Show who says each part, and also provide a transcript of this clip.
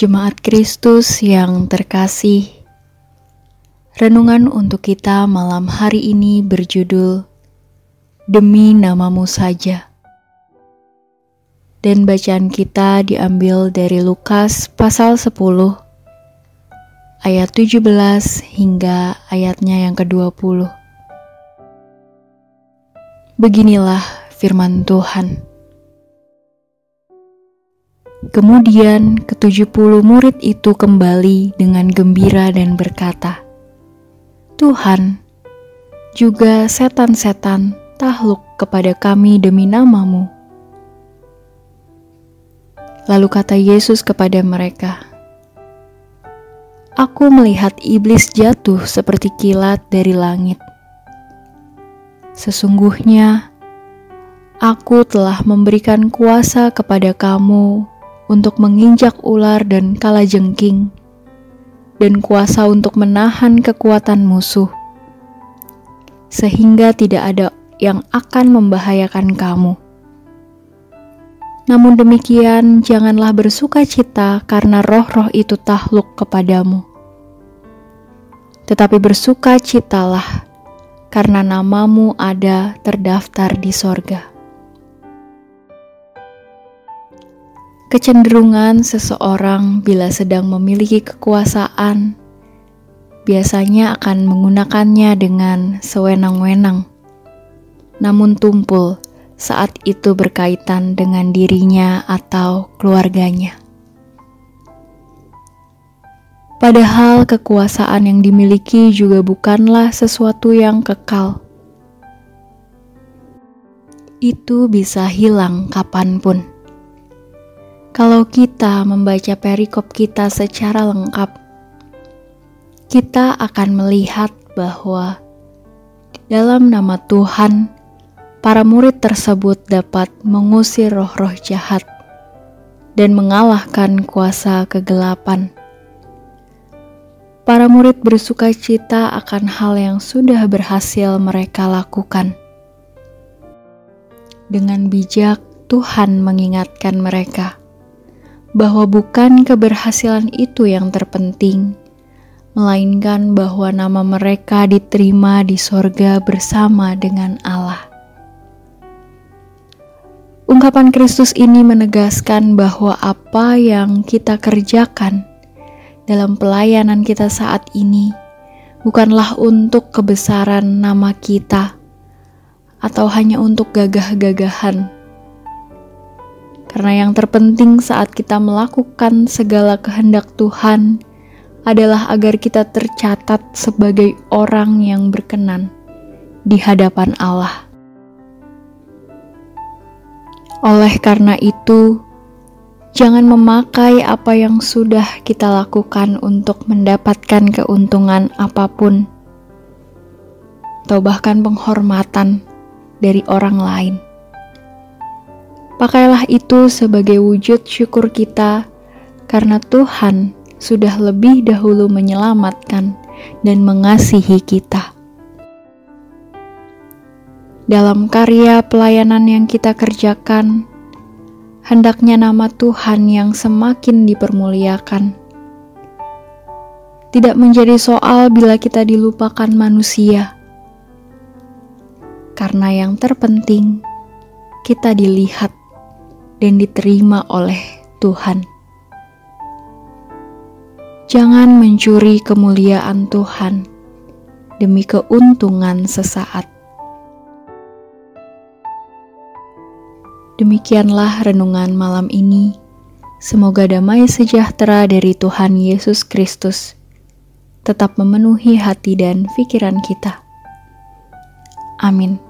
Speaker 1: Jemaat Kristus yang terkasih, renungan untuk kita malam hari ini berjudul Demi Namamu Saja. Dan bacaan kita diambil dari Lukas pasal 10 ayat 17 hingga ayatnya yang ke-20. Beginilah firman Tuhan. Kemudian ketujuh puluh murid itu kembali dengan gembira dan berkata, Tuhan, juga setan-setan tahluk kepada kami demi namamu. Lalu kata Yesus kepada mereka, Aku melihat iblis jatuh seperti kilat dari langit. Sesungguhnya, aku telah memberikan kuasa kepada kamu untuk menginjak ular dan kalajengking, dan kuasa untuk menahan kekuatan musuh, sehingga tidak ada yang akan membahayakan kamu. Namun demikian, janganlah bersuka cita karena roh-roh itu tahluk kepadamu. Tetapi bersuka citalah karena namamu ada terdaftar di sorga. Kecenderungan seseorang bila sedang memiliki kekuasaan biasanya akan menggunakannya dengan sewenang-wenang, namun tumpul saat itu berkaitan dengan dirinya atau keluarganya. Padahal kekuasaan yang dimiliki juga bukanlah sesuatu yang kekal. Itu bisa hilang kapan pun. Kalau kita membaca perikop kita secara lengkap, kita akan melihat bahwa dalam nama Tuhan, para murid tersebut dapat mengusir roh-roh jahat dan mengalahkan kuasa kegelapan. Para murid bersuka cita akan hal yang sudah berhasil mereka lakukan. Dengan bijak, Tuhan mengingatkan mereka bahwa bukan keberhasilan itu yang terpenting, melainkan bahwa nama mereka diterima di sorga bersama dengan Allah. Ungkapan Kristus ini menegaskan bahwa apa yang kita kerjakan dalam pelayanan kita saat ini bukanlah untuk kebesaran nama kita atau hanya untuk gagah-gagahan karena yang terpenting saat kita melakukan segala kehendak Tuhan adalah agar kita tercatat sebagai orang yang berkenan di hadapan Allah. Oleh karena itu, jangan memakai apa yang sudah kita lakukan untuk mendapatkan keuntungan apa pun, atau bahkan penghormatan dari orang lain. Pakailah itu sebagai wujud syukur kita karena Tuhan sudah lebih dahulu menyelamatkan dan mengasihi kita. Dalam karya pelayanan yang kita kerjakan, hendaknya nama Tuhan yang semakin dipermuliakan. Tidak menjadi soal bila kita dilupakan manusia, karena yang terpenting kita dilihat dan diterima oleh Tuhan. Jangan mencuri kemuliaan Tuhan demi keuntungan sesaat. Demikianlah renungan malam ini. Semoga damai sejahtera dari Tuhan Yesus Kristus tetap memenuhi hati dan pikiran kita. Amin.